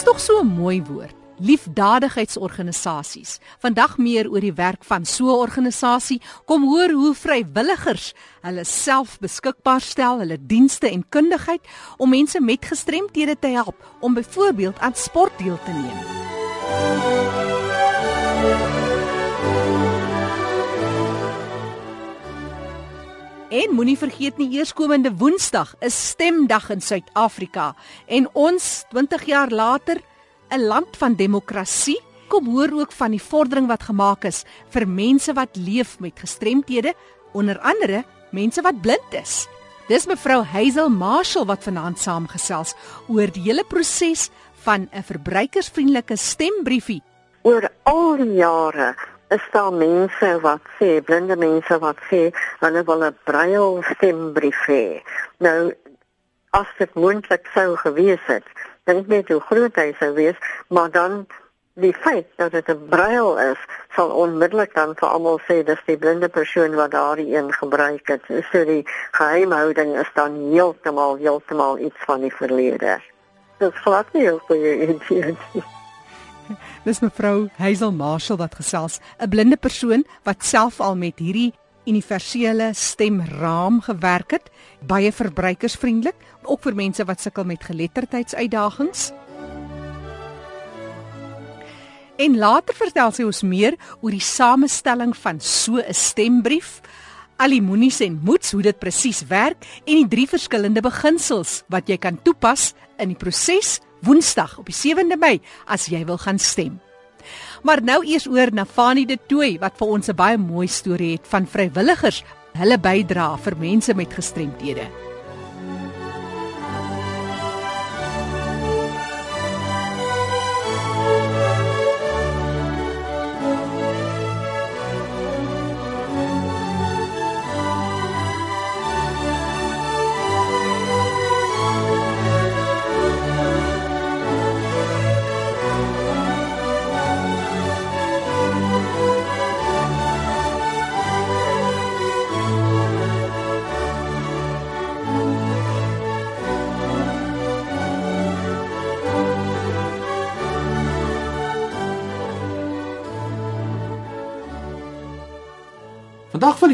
Dis tog so 'n mooi woord. Liefdadigheidsorganisasies. Vandag meer oor die werk van so 'n organisasie. Kom hoor hoe vrywilligers hulle self beskikbaar stel, hulle dienste en kundigheid om mense met gestremthede te help om byvoorbeeld aan sport deel te neem. En moenie vergeet nie eerskomende Woensdag is stemdag in Suid-Afrika en ons 20 jaar later 'n land van demokrasie kom hoor ook van die vordering wat gemaak is vir mense wat leef met gestremthede onder andere mense wat blind is. Dis mevrou Hazel Marshall wat vanaand saamgesels oor die hele proses van 'n verbruikersvriendelike stembriefie. Oor al die jare is daar mense wat sê, blinde mense wat sê hulle wil 'n braille stembrief hê. Nou as dit moontlik sou gewees het, dink net hoe groot hy sou wees, maar dan die feit dat dit 'n braille is, sal onmiddellik dan vir almal sê dis die blinde persoon wat daardie een gebruik het. So die geheimhouding is dan heeltemal heeltemal iets van die verlede. Dit glad nie hoe jy dit Dis mevrou Hazel Marshall wat gesels, 'n blinde persoon wat self al met hierdie universele stemraam gewerk het, baie verbruikersvriendelik, ook vir mense wat sukkel met geletterdheidsuitdagings. En later vertel sy ons meer oor die samestelling van so 'n stembrief, al die moenies en moets hoe dit presies werk en die drie verskillende beginsels wat jy kan toepas in die proses Woensdag op die 7de Mei as jy wil gaan stem. Maar nou eers oor na Fanie de Tooi wat vir ons 'n baie mooi storie het van vrywilligers, hulle bydra vir mense met gestremthede.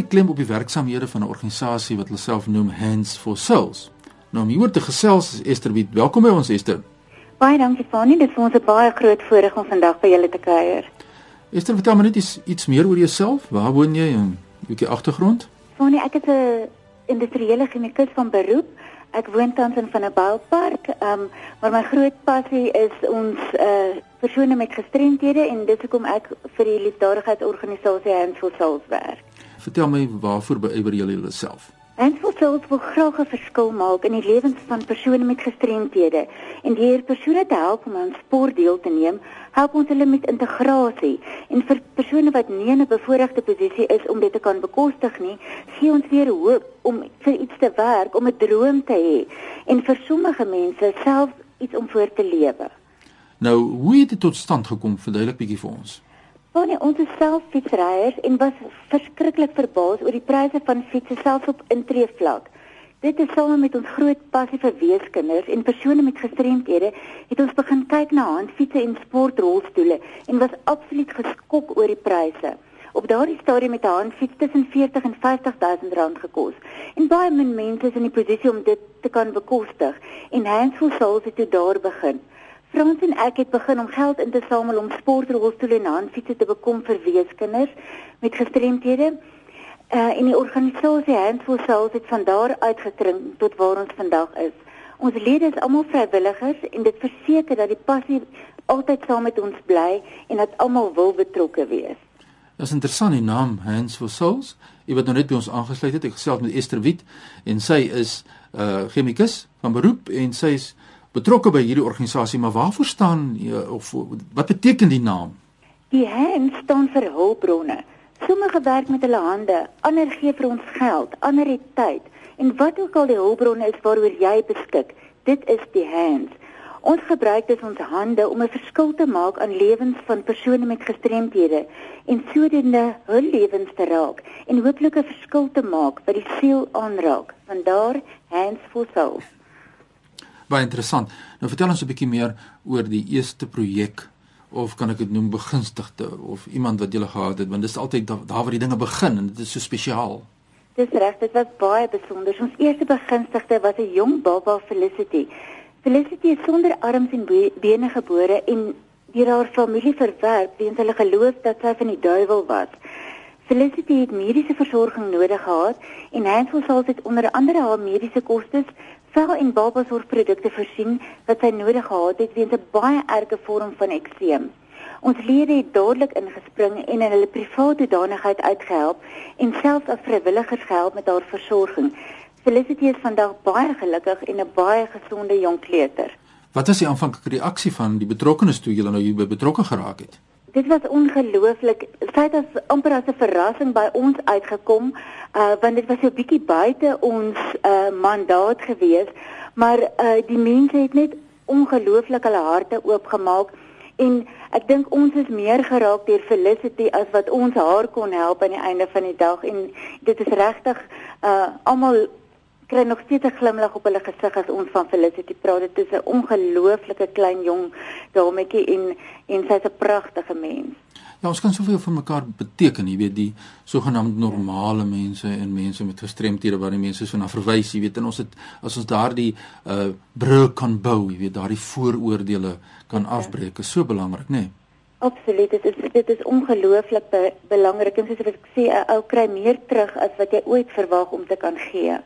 Die klem op die werksamehede van 'n organisasie wat hulle self noem Hands for Souls. Nou om hieroor te gesels is Esther Wit. Welkom by ons Esther. Baie dankie Fanie, dit is ons 'n baie groot voorreg om vandag by julle te kuier. Esther, vertel my net iets, iets meer oor jouself. Waar woon jy en 'n bietjie agtergrond? Fanie, ek is 'n industriële chemikus van beroep. Ek woon tans in Van 'n Boupark, um, maar my groot passie is ons uh persone met gestremthede en dit is hoekom ek vir die liefdadigheidsorganisasie Hands for Souls werk. Vertel my waarvoor beywer julle jouself? Enselfs wil graag 'n verskil maak in die lewens van persone met gestremthede en deur persone te help om aan sport deel te neem, help ons hulle met integrasie en vir persone wat nie in 'n bevoordeelde posisie is om dit te kan bekostig nie, gee ons weer hoop om vir iets te werk, om 'n droom te hê en vir sommige mense self iets om voor te lewe. Nou, hoe het dit tot stand gekom? Verduidelik bietjie vir ons. Wanneer ons self fietsryers en was verskriklik verbaas oor die pryse van fietses selfs op intreevlak. Dit is saam met ons groot passie vir weeskinders en persone met gestremthede het ons begin kyk na handfietsse en sportrolstoele en was absoluut geskok oor die pryse. Op daardie stadium het 'n handfiets tussen 40 en 50 000 rand gekos. En baie min mense is in die posisie om dit te kan bekostig en Hands for Souls het toe daar begin. Frans en ek het begin om geld in te samel om sportrolstoele en handfietsse te bekom vir weeskinders met gestremthede. Uh en die organisasie Hands for Souls het van daar uitgekring tot waar ons vandag is. Ons lede is almal vrywilligers en dit verseker dat die passie altyd saam met ons bly en dat almal wil betrokke wees. Dit is interessant die naam Hands for Souls. Jy wat nou net by ons aangesluit het, ek gesels met Esther Wit en sy is 'n uh, chemikus van beroep en sy is betrokke by hierdie organisasie, maar waarvoor staan of wat beteken die naam? Die hand staan vir hulpbronne. Sommige werk met hulle hande, ander gee vir ons geld, ander het tyd. En wat ook al die hulpbronne is waaroor jy beskik, dit is die hand. Ons gebruik dit ons hande om 'n verskil te maak aan lewens van persone met gestremthede en sodoende hul lewens te raak en hooplik 'n verskil te maak wat die siel aanraak. Vandaar hands for souls. Baie interessant. Nou vertel ons 'n bietjie meer oor die eerste projek of kan ek dit noem begunstigde of iemand wat jy gehad het want dit is altyd daar waar die dinge begin en dit is so spesiaal. Dis reg, dit was baie besonder. Ons eerste begunstigde was 'n jong baba Felicity. Felicity is sonder arms en bene gebore en deur haar familie verwerp weens hulle geloof dat sy van die duiwel was. Felicity het mediese versorging nodig gehad en Hansel sal dit onder andere haar mediese kostes vel en babasorgprodukte voorsien wat sy nodig gehad het weens 'n baie erge vorm van ekseem. Ons lede het dadelik ingespring en in hulle private danigheid uitgehelp en selfs as vrywilligers gehelp met haar versorging. Felicity is vandag baie gelukkig en 'n baie gesonde jong kleuter. Wat was die aanvanklike reaksie van die betrokkenes toe julle nou hier betrokke geraak het? Dit was ongelooflik. Sy het as amper as 'n verrassing by ons uitgekom, uh want dit was so bietjie buite ons uh mandaat gewees, maar uh die mense het net ongelooflik hulle harte oopgemaak en ek dink ons is meer geraak deur Felicity as wat ons haar kon help aan die einde van die dag en dit is regtig uh almal kry nog steeds 'n glimlag op hulle gesig as ons van Felicity praat. Dit is 'n ongelooflike klein jong dametjie en en sy's 'n pragtige mens. Ja, ons kan soveel vir mekaar beteken, jy weet, die sogenaamde normale mense en mense met gestremthede waar die mense so na verwys, jy weet, en ons het as ons daardie uh brug kan bou, jy weet, daardie vooroordeele kan ja. afbreek, is so belangrik, né? Nee? Absoluut, dit is dit is ongelooflik be, belangrik en soos ek sê, 'n ou kry meer terug as wat jy ooit verwag om te kan gee.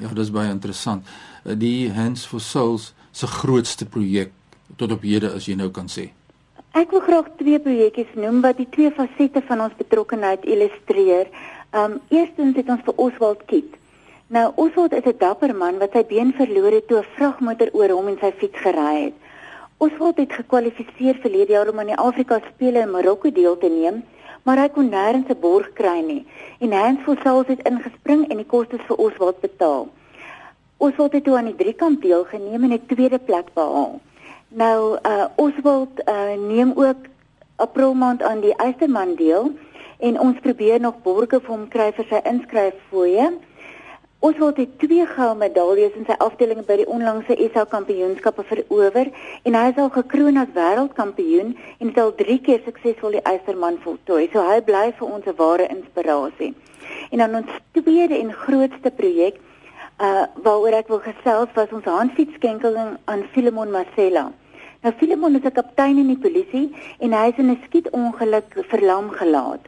Ja, dis baie interessant. Uh, die Hands for Souls se grootste projek tot op hede as jy nou kan sê. Ek wil graag twee projekkies noem wat die twee fasette van ons betrokkenheid illustreer. Um eerstens het ons vir Oswald Kiet. Nou Oswald is 'n dapper man wat sy been verloor het toe 'n vragmotor oor hom en sy fiets gery het. Oswald het gekwalifiseer vir hierdie jaar om aan die Afrika spele in Marokko deel te neem, maar hy kon nêrens 'n borg kry nie. En Hans Fossels het ingespring en die kostes vir Oswald betaal. Oswald het toe aan die driekamp deelgeneem en 'n tweede plek behaal. Nou uh Oswald uh neem ook April maand aan die Eysterman deel en ons probeer nog borge vir hom kry vir sy inskryffooi. Oswald het twee goue medaljes in sy afdeling by die onlangse SA kampioenskappe verower en hy is al gekroon as wêreldkampioen en het al 3 keer suksesvol die Eysterman voltooi. So hy bly vir ons 'n ware inspirasie. En dan ons tweede en grootste projek uh waaroor ek wil gesels was ons handfietsskenkeling aan Filemon Marcella. Nou Filemon is 'n kaptein in die polisie en hy is in 'n skietongeluk verlam gelaat.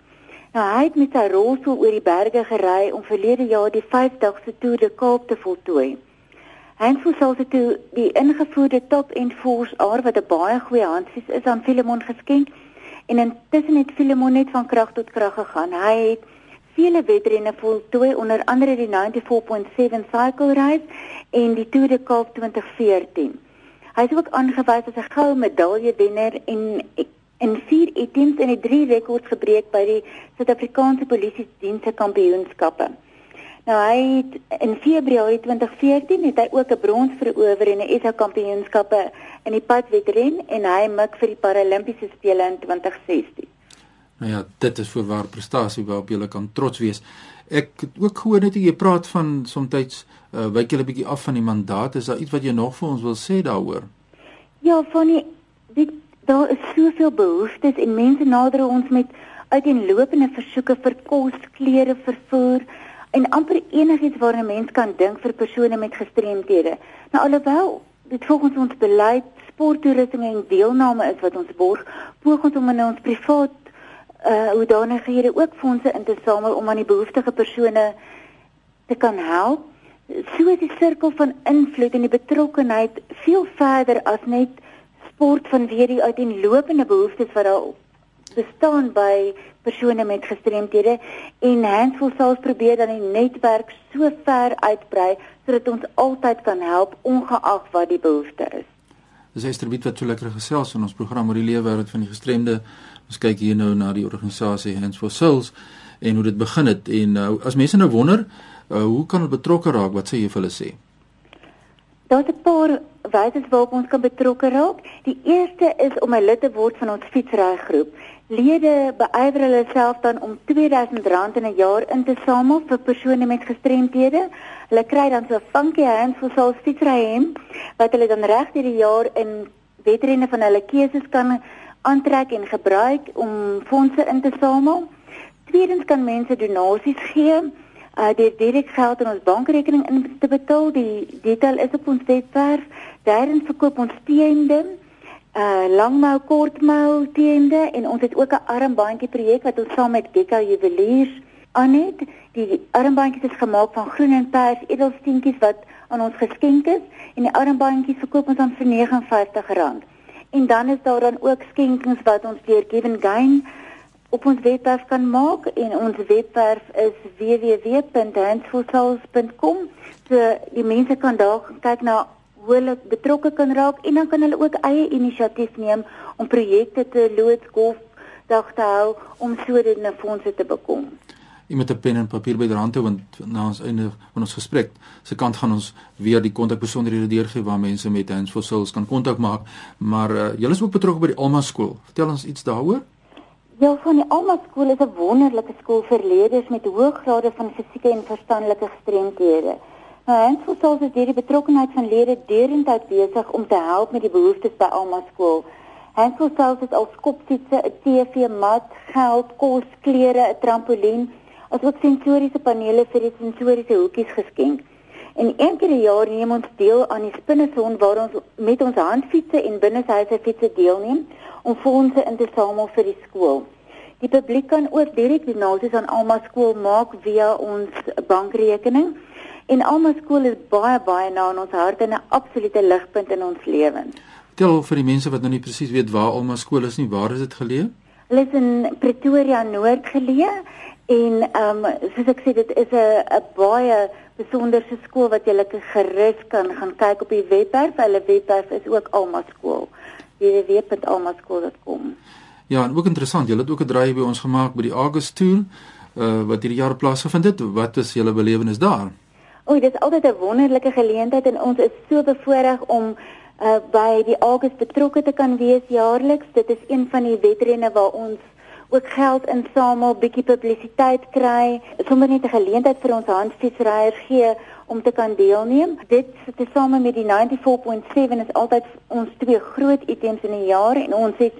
Nou hy het met sy rolstoel oor die berge gery om verlede jaar die 50ste Tour de Kaap te voltooi. Hans het toe die ingevoerde Top End Force R wat 'n baie goeie handfiets is aan Filemon geskenk en intussen het Filemon net van krag tot krag gegaan. Hy het vele wedrenne voltooi onder andere die 94.7 cycle race en die Tour de Kaap 2014. Hy is ook aangewys as 'n goue medalje wenner en en vier items en het drie rekords gebreek by die Suid-Afrikaanse Polisie Dienste Kampioenskappe. Nou hy het in Februarie 2014 het hy ook 'n brons verower in die SA Kampioenskappe in die padwedren en hy mik vir die Paralimpiese spele in 2016. Nou ja, dit is voorwaar prestasie waarop jy kan trots wees. Ek het ook gehoor net jy praat van soms uh, wyk jy 'n bietjie af van die mandaat. Is daar iets wat jy nog vir ons wil sê daaroor? Ja, van die dit daar is soveel behoeftes en mense nader ons met uiteenlopende versoeke vir kos, klere, vervoer en amper enigiets waarna 'n mens kan dink vir persone met gestremthede. Nou alhoewel dit volgens ons beleid sporttoerusting en deelname is wat ons borg, poog ons om in ons privaat uh hoedanighede ook fondse in te samel om aan die behoeftige persone te kan help. So is die sirkel van invloed en die betrokkenheid veel verder as net sport vanweer die uiteenlopende behoeftes wat daar bestaan by persone met gestremthede en Hansful Souls probeer dan die netwerk so ver uitbrei sodat ons altyd kan help ongeag wat die behoefte is. Dis Esther Wit wat so lekker gesels in ons program oor die lewe wêreld van die gestremde. Ons kyk hier nou na die organisasie Hansful Souls en hoe dit begin het en uh, as mense nou wonder, uh, hoe kan hulle betrokke raak? Wat sê jy vir hulle sê? Daar's 'n paar wyse waarop ons kan betrokke raak. Die eerste is om 'n lid te word van ons fietsrygroep. Lede beywer hulle self dan om R2000 in 'n jaar in te samel vir persone met gestremthede. Hulle kry dan so 'n funky hands vir sal fietsryhem wat hulle dan reg deur die jaar in wedrenne van hulle keuses kan aantrek en gebruik om fondse in te samel. Tweedens kan mense donasies gee uh deur direk geld in ons bankrekening in te betaal. Die detail is op ons webwerf. Daarin verkoop ons teende, uh langmou, kortmou teende en ons het ook 'n armbandjie projek wat ons saam met Gekka Juweliers aan het. Die armbandjies is gemaak van groen en pers edelsteentjies wat aan ons geskenk is en die armbandjies verkoop ons dan vir R59. En dan is daar dan ook skenkings wat ons deur Given Gain op ons webwerf kan maak en ons webwerf is www.handsfulsouls.com. So die mense kan daar kyk na hoe hulle betrokke kan raak en dan kan hulle ook eie inisiatief neem om projekte te loods golf dag te hou om sodoende fondse te bekom. Jy moet 'n pen en papier byderhand hou want na ons einde van ons gesprek se kant gaan ons weer die kontakbesonderhede deurgee waar mense met Hands for Souls kan kontak maak. Maar uh, julle is ook betrokke by die Alma skool. Vertel ons iets daaroor. Ja, van die Alma skool is 'n wonderlike skool vir leerders met hoë grade van fisieke en verstandelike gestremthede. Nou, for Souls is hierdie betrokkenheid van leerders deurentyd besig om te help met die behoeftes by Alma skool. For Souls het al skopfietsse, 'n TV, mat, geld, kos, klere, 'n trampolien asook sensoriese panele vir die sensoriese hoekies geskenk. En een keer per jaar neem ons deel aan die spinneson waar ons met ons handfietsse en binneshuise fietsse deelneem om fondse in te samel vir die skool. Die publiek kan ook direk donasies aan Alma skool maak via ons bankrekening. En Alma skool is baie baie na in ons harte en 'n absolute ligpunt in ons lewens. Tel vir die mense wat nou nie presies weet waar Alma skool is nie, waar is dit geleë? Hulle is in Pretoria Noord geleë En ehm um, soos ek sê dit is 'n 'n baie besonderse skool wat jy lekker gerus kan gaan kyk op die webwerf. Hulle webwerf is ook Alma skool. www.almaskool.com. Ja, en ook interessant, julle het ook 'n draai by ons gemaak by die August Tour uh wat hierdie jaar plaasgevind het. Wat is julle belewenis daar? O, dit is altyd 'n wonderlike geleentheid en ons is so bevoorreg om uh by die August betrokke te kan wees jaarliks. Dit is een van die wedrenne waar ons ook geld insamel, bietjie publisiteit kry, sommer net 'n geleentheid vir ons handfietsryers gee om te kan deelneem. Dit tesame met die 94.7 is altyd ons twee groot items in 'n jaar en ons het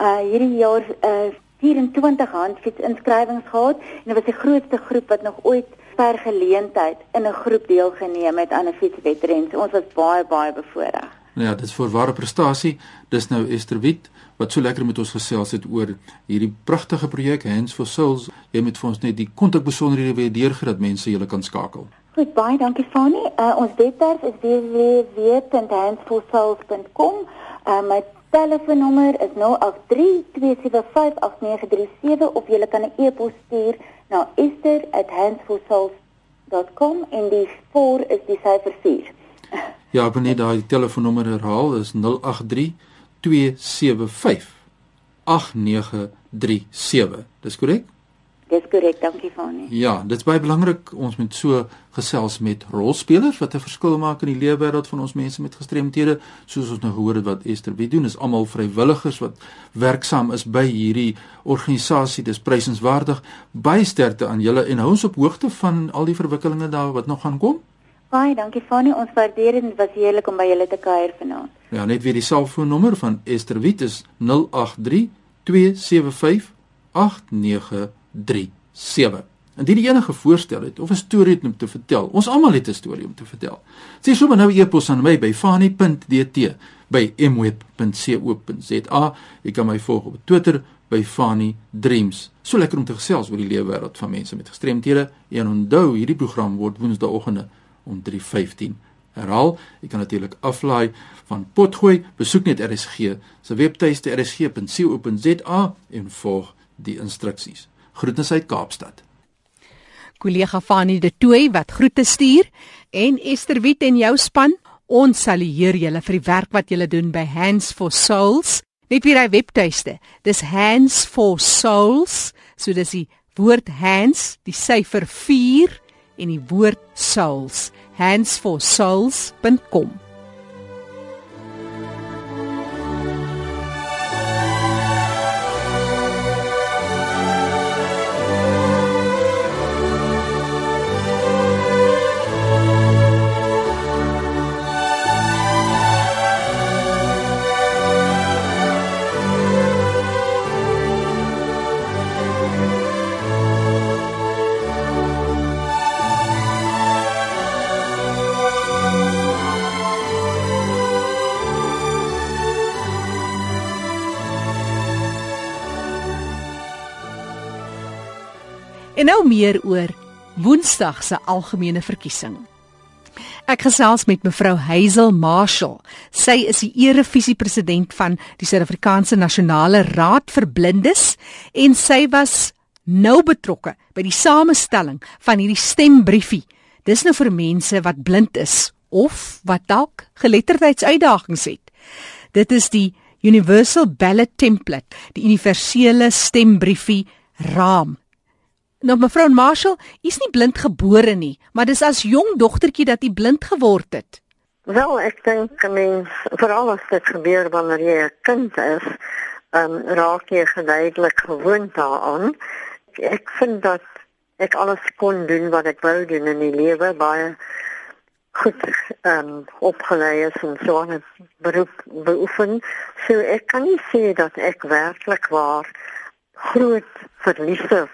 uh hierdie jaar uh 24 handfiets inskrywings gehad en dit was die grootste groep wat nog ooit per geleentheid in 'n groep deelgeneem het aan 'n fietswedren. Ons was baie baie bevoorreg. Nou ja, dit is voorware prestasie. Dis nou Esther Wit wat so lekker met ons gesels het oor hierdie pragtige projek Hands for Souls. Jy moet vir ons net die kontakbesonderhede weer deurgee dat mense julle kan skakel. Goed, baie dankie Fanny. Uh, ons webwerf is www.handsforsouls.com. Uh, my telefoonnommer is 0832758937 of jy kan 'n e-pos stuur na esther@handsforsouls.com en die 4 is die syfer 4. Ja, ek wil net daai telefoonnommer herhaal, is 083 275 8937. Dis korrek? Dis korrek, dankie Fanie. Ja, dit is baie belangrik ons moet so gesels met rolspelers wat 'n verskil maak in die lewenswêreld van ons mense met gestremthede, soos ons nou gehoor het wat Esther wie doen is almal vrywilligers wat werksaam is by hierdie organisasie. Dis prysenswaardig. Baie sterkte aan julle en hou ons op hoogte van al die verwikkelinge daar wat nog gaan kom. Baie dankie Fanny, ons waardeer dit was heerlik om by julle te kuier vanaand. Ja, net weer die selfoonnommer van Esther Wit is 083 275 8937. En dit enige voorstel het of 'n storie het om te vertel. Ons almal het 'n storie om te vertel. Sê sommer nou e-pos aan my by fani.dt by mweb.co.za. Jy kan my volg op Twitter by Fani Dreams. So lekker om te gesels oor die lewe wêreld van mense met gestremthede. En onthou, hierdie program word woensdaeoggende om 3:15 herhaal. Jy kan natuurlik aflaai van Potgooi, besoek net RSG se webtuiste rsg.co.za en volg die instruksies. Groetens uit Kaapstad. Kollega Fanie de Tooi wat groete stuur en Esther Wit en jou span. Ons salueer julle vir die werk wat julle doen by Hands for Souls. Net weer hy webtuiste. Dis Hands for Souls. So dis die woord hands, die syfer 4 en die woord souls handsforsouls.com En nou meer oor Woensdag se algemene verkiesing. Ek gesels met mevrou Hazel Marshall. Sy is die erevisiepresident van die Suid-Afrikaanse Nasionale Raad vir Blindes en sy was nou betrokke by die samestelling van hierdie stembriefie. Dis nou vir mense wat blind is of wat dalk geletterdheidsuitdagings het. Dit is die Universal Ballot Template, die universele stembriefie raam Nou mevrou Marshall, u is nie blind gebore nie, maar dis as jong dogtertjie dat u blind geword het. Wel, ek dink mens veral as dit gebeur wanneer jy 'n kind is, ehm um, raak jy geleidelik gewoond daaraan. Ek vind dat ek alles kon doen wat ek wou doen in die lewe baie goed ehm um, opgelei is en so 'n beroep beoefen. So ek kan nie sê dat ek werklik waar groot verliese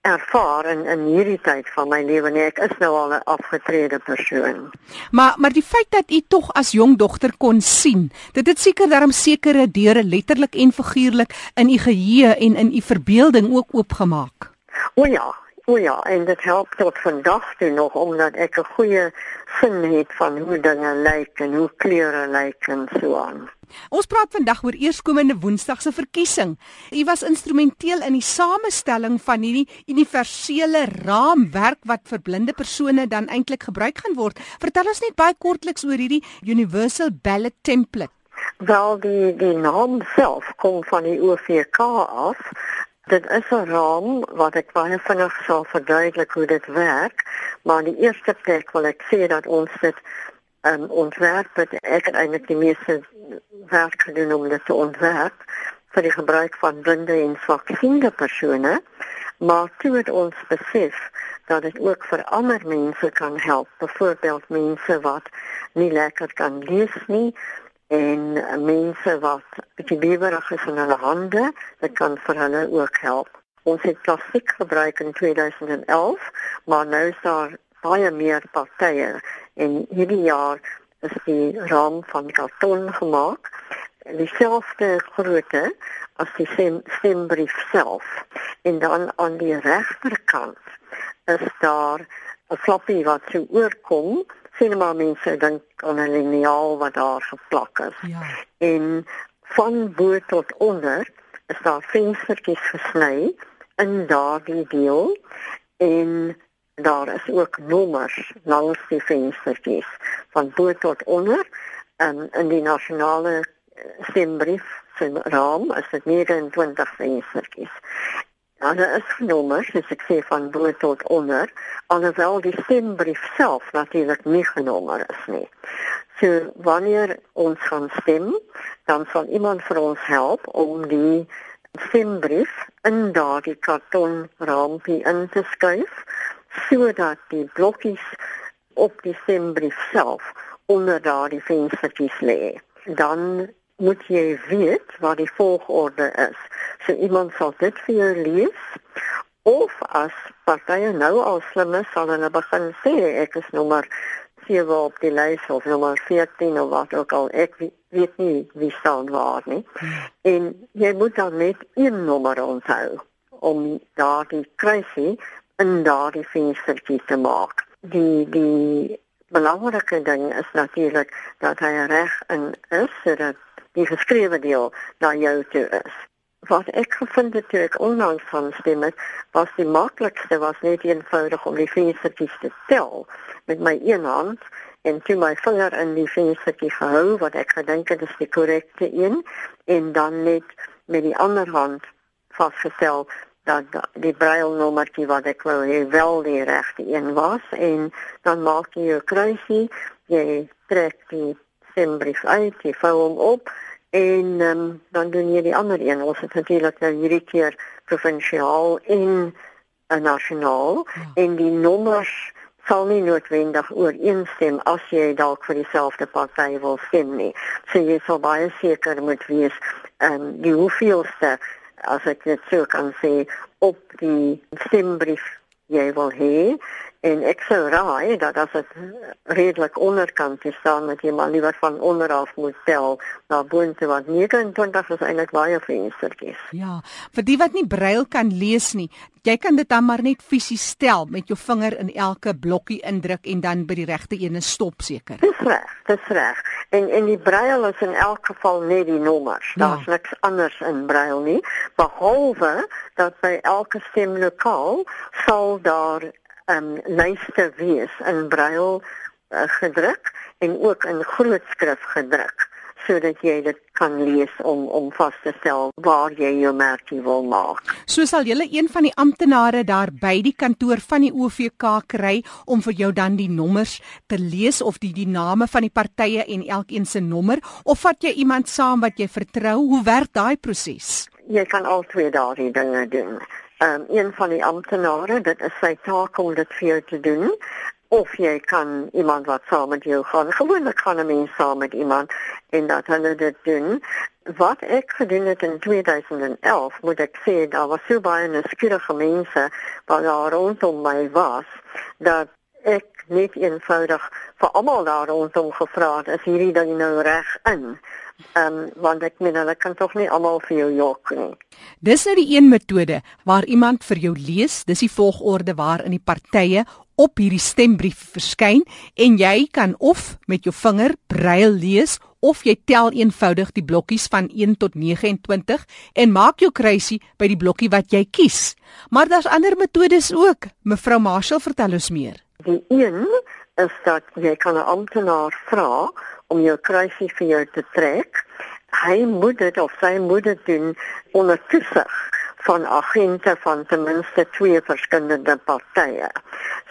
ervaar in in hierdie tyd van my lewe nie. Ek is nou al 'n afgetrede persoon. Maar maar die feit dat u tog as jong dogter kon sien, dit het seker daarom sekere deure letterlik en figuurlik in u geheue en in u verbeelding ook oopgemaak. O ja, o ja, en dit help tot vandag toe nog omdat ek 'n goeie sin het van hoe dinge lyk en hoe kleure lyk en so aan. Ons praat vandag oor eerskomende Woensdag se verkiesing. U was instrumenteel in die samestelling van hierdie universele raamwerk wat vir blinde persone dan eintlik gebruik gaan word. Vertel ons net baie kortliks oor hierdie Universal Ballot Template. Wel die die naam self kom van die OVK af. Dit is 'n raam wat ek baie vinnig sal verduidelik hoe dit werk, maar in die eerste plek wil ek sê dat ons dit um, ontwerp het ek eintlik die meeste werk gedoen om dit te ontwerp vir die gebruik van blinde en swaksiende persone maar toe het ons besef dat dit ook vir ander mense kan help byvoorbeeld mense wat nie lekker kan lees nie en mense wat bietjie bewerig is in hulle hande dit kan vir hulle ook help. Ons het plastiek gebruik in 2011 maar nou is daar baie meer partye. En hierdie jaar is die raam van karton gemaak. Dieselfde grootte as die stem, stembrief self. En dan aan die regterkant is daar 'n floppy wat so oorkom sien maar mense dink aan 'n liniaal wat daar geplak is ja. en van bo tot onder is daar venstertjies gesny in daardie deel en daar is ook nommers langs die venstertjies van bo tot onder en in die nasionale eh, stembrief se raam is dit 29 venstertjies. Nou daar is nommers, dis ek sê van bo tot onder, alhoewel die stembrief self natuurlik nie genommer is nie. So wanneer ons gaan stem, dan sal iemand vir ons help om die stembrief in daardie karton raampie in te skuif sodat die blokkies op die stembrief self onder daardie venstertjies lê. Dan moet jy weet wat die volgorde is. So iemand sal dit vir jou lees of as partye nou al slim is, sal hulle begin sê ek is nommer 7 op die lys of nommer 14 of wat ook al ek weet nie wie staan waar nie. En jy moet dan net een nommer onthou om daardie kruisie in daardie venstertjie te maak. Die die belangrike ding is natuurlik dat hy reg in is sodat die geskrewe deel na jou toe is. Wat ek gevind het toe ek onlangs van stem het, was die maklikste was net eenvoudig om die venstertjies te tel met my een hand en toe my vinger in die venstertjie gehou wat ek gedink het is die korrekte een en dan net met die ander hand vasgestel dat die brailnommertjie wat ek wou hê wel die regte een was en dan maak jy jou kruisie, jy trek die stembrief uit, jy vou hom op en um, dan doen jy die ander een. Ons het natuurlik nou hierdie keer provinsiaal en nasionaal ja. en die nommers sal nie noodwendig ooreenstem as jy dalk vir dieselfde party wil stem nie. So jy sal baie seker moet wees ehm um, die hoeveelste as ek dit sou kan sê op die stembrief jy wil hê en ek sou raai dat as dit redelik onderkant is staan met jy maar liewer van onderaf moet tel na boontoe want 29 is eintlik baie venstertjies. Ja, vir die wat nie brail kan lees nie, jy kan dit dan maar net fisies stel met jou vinger in elke blokkie indruk en dan by die regte ene stop seker. Dis reg, dis reg. En en die brail is in elk geval net die nommers. Ja. Daar's niks anders in brail nie behalwe dat by elke stemlokaal sal daar um, lyste wees in brail uh, gedruk en ook in groot skrif gedruk sodat jy dit kan lees om om vas te stel waar jy jou merkie wil maak. So sal jy een van die amptenare daar by die kantoor van die OVK kry om vir jou dan die nommers te lees of die die name van die partye en elkeen se nommer of vat jy iemand saam wat jy vertrou? Hoe werk daai proses? Jy kan al twee daardie dinge doen. Um, een van die amptenare, dit is sy taak om dit vir jou te doen of jy kan iemand wat saam met jou gaan. Gewoonlik gaan 'n mens saam met iemand en dat hulle dit doen. Wat ek gedoen het in 2011, moet ek sê, daar was so baie nuuskierige mense wat daar rondom my was dat ek net eenvoudig vir almal daar rondom gevra het, is hierdie ding nou reg in? Ehm um, want ek meen hulle kan tog nie almal vir jou jok nie. Dis nou die een metode waar iemand vir jou lees, dis die volgorde waarin die partye op hierdie stembrief verskyn en jy kan of met jou vinger brail lees of jy tel eenvoudig die blokkies van 1 tot 29 en maak jou kruisie by die blokkie wat jy kies. Maar daar's ander metodes ook. Mevrou Marshall vertel ons meer. Die een is dat jy kan 'n amptenaar vra om jou kruisie vir jou te trek. Hy moet dit of sy moet dit doen onder toesig van agente van ten minste twee verskillende partye.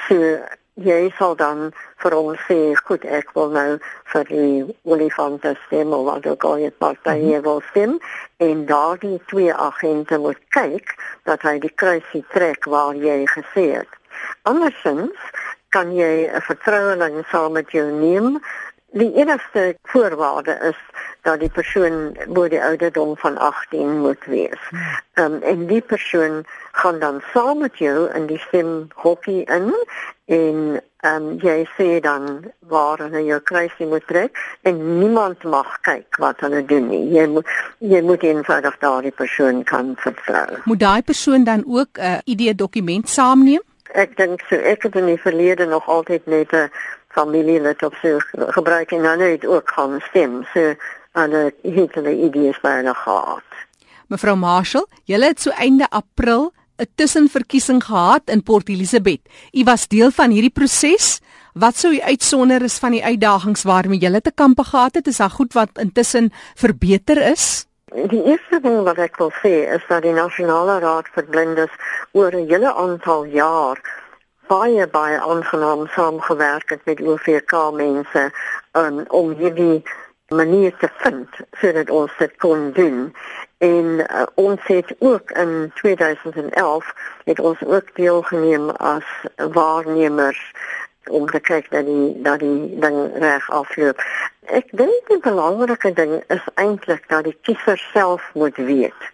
So jy sal dan vir ons sê, goed, ek wil nou vir die olifante stem of wat ook al jy partye mm -hmm. wil stem en daardie twee agente moet kyk dat hy die kruisie trek waar jy gesê het. Andersins kan jy 'n vertroueling saam met jou neem. Die enigste voorwaarde is dat die persoon bo die ouderdom van 18 moet wees. Ehm um, en die persoon gaan dan saam met jou in die stem hokkie in en ehm um, jy sê dan waar hulle jou kruisie moet trek en niemand mag kyk wat hulle doen nie. Jy moet jy moet eenvoudig daardie persoon kan vertrou. Moet daai persoon dan ook 'n uh, ID dokument saamneem? Ek dink so ek het in die verlede nog altyd net 'n familielid op so gebruik en dan het ook gaan stem. So aan 'n hele idees by hulle gehad. Mevrou Marshall, julle het so einde April 'n tussenverkiesing gehad in Port Elizabeth. U was deel van hierdie proses. Wat sou u uitsonder is van die uitdagings waarmee julle te kampe gehad het? Is daar goed wat intussen verbeter is? Die eerste ding wat ek wil sê is dat die Nasionale Raad vir Blindes oor 'n hele aantal jaar baie baie aangenaam saamgewerk het met OVK mense um, om hierdie manier te vind sodat ons dit kon doen. En uh, ons het ook in 2011 het ons ook deelgeneem as waarnemers om te kyk dat die dat die ding reg afloop. Ek dink die belangrike ding is eintlik dat die kiezer self moet weet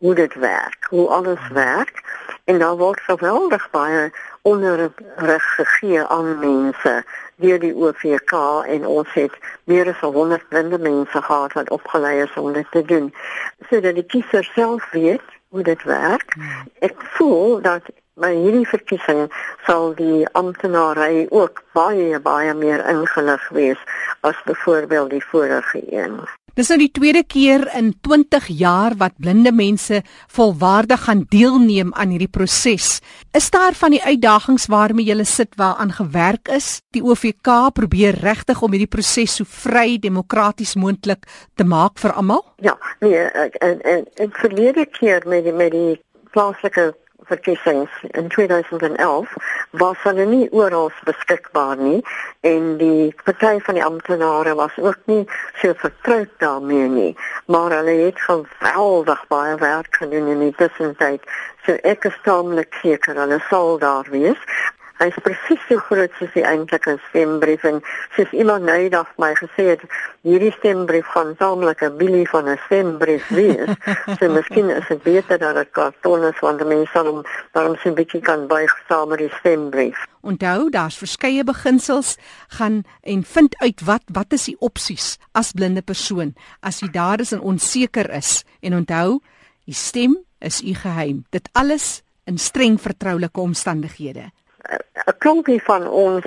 hoe dit werk, hoe alles werk en daar word geweldig baie onderrig gegee aan mense deur die OVK en ons het meer as 100 blinde mense gehad wat opgelei is om dit te doen sodat die kiezer self weet hoe dit werk. Hmm. Ek voel dat by hierdie verkiesing sal die amptenare ook baie baie meer ingelig wees as byvoorbeeld die vorige een. Dis nou die tweede keer in 20 jaar wat blinde mense volwaardig gaan deelneem aan hierdie proses. Is daar van die uitdagings waarmee jy sit waaraan gewerk is? Die OVK probeer regtig om hierdie proses so vry demokraties moontlik te maak vir almal? Ja, nee, en en en verlede keer met die met die plaaslike verkiesings in 2011 was hulle nie oral beskikbaar nie en die party van die amptenare was ook nie so vertroud daarmee nie. Maar hulle het geweldig baie werk gedoen in die tussentyd so ek is taamlik seker hulle sal daar wees Hy's presies so groot soos die eintlike stembrief en soos iemand nou eendag my gesê het, hierdie stembrief gaan saamlik 'n bilie van 'n stembrief wees. so miskien is dit beter dat dit karton is want mense sal hom daarom so 'n bietjie kan buig saam met die stembrief. Onthou, daar's verskeie beginsels gaan en vind uit wat wat is die opsies as blinde persoon as jy daar is en onseker is en onthou, die stem is u geheim. Dit alles in streng vertroulike omstandighede. 'n Klompie van ons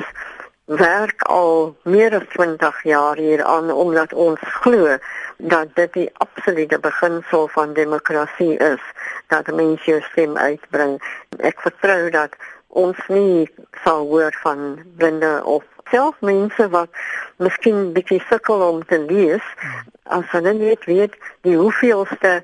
werk al meer as 20 jaar hier aan omdat ons glo dat dit die absolute beginsel van demokrasie is dat mense jou stem uitbring. Ek vertrou dat ons nie sal hoor van blinde of self mense wat miskien bietjie sukkel om te lees as hulle net weet die hoeveelste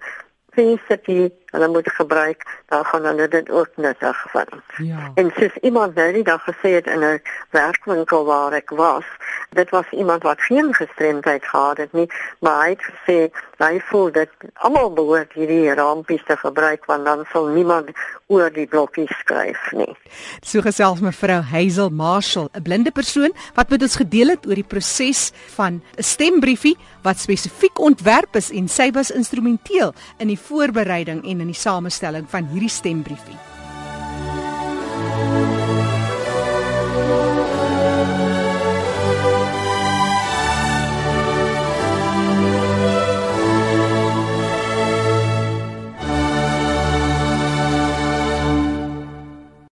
die hulle moet gebruik, dan gaan hulle dit ook nuttig vind. Ja. En soos iemand nou die dag gesê het in 'n werkwinkel waar ek was, dit was iemand wat geen gestremdheid gehad het nie, maar hy het gesê hy voel dat almal behoort hierdie rampies te gebruik want dan sal niemand oor die blokkies skryf nie. So gesels mevrou Hazel Marshall, 'n blinde persoon wat met ons gedeel het oor die proses van 'n stembriefie wat spesifiek ontwerp is en sy was instrumenteel in die voorbereiding en in die samestelling van hierdie stembriefie.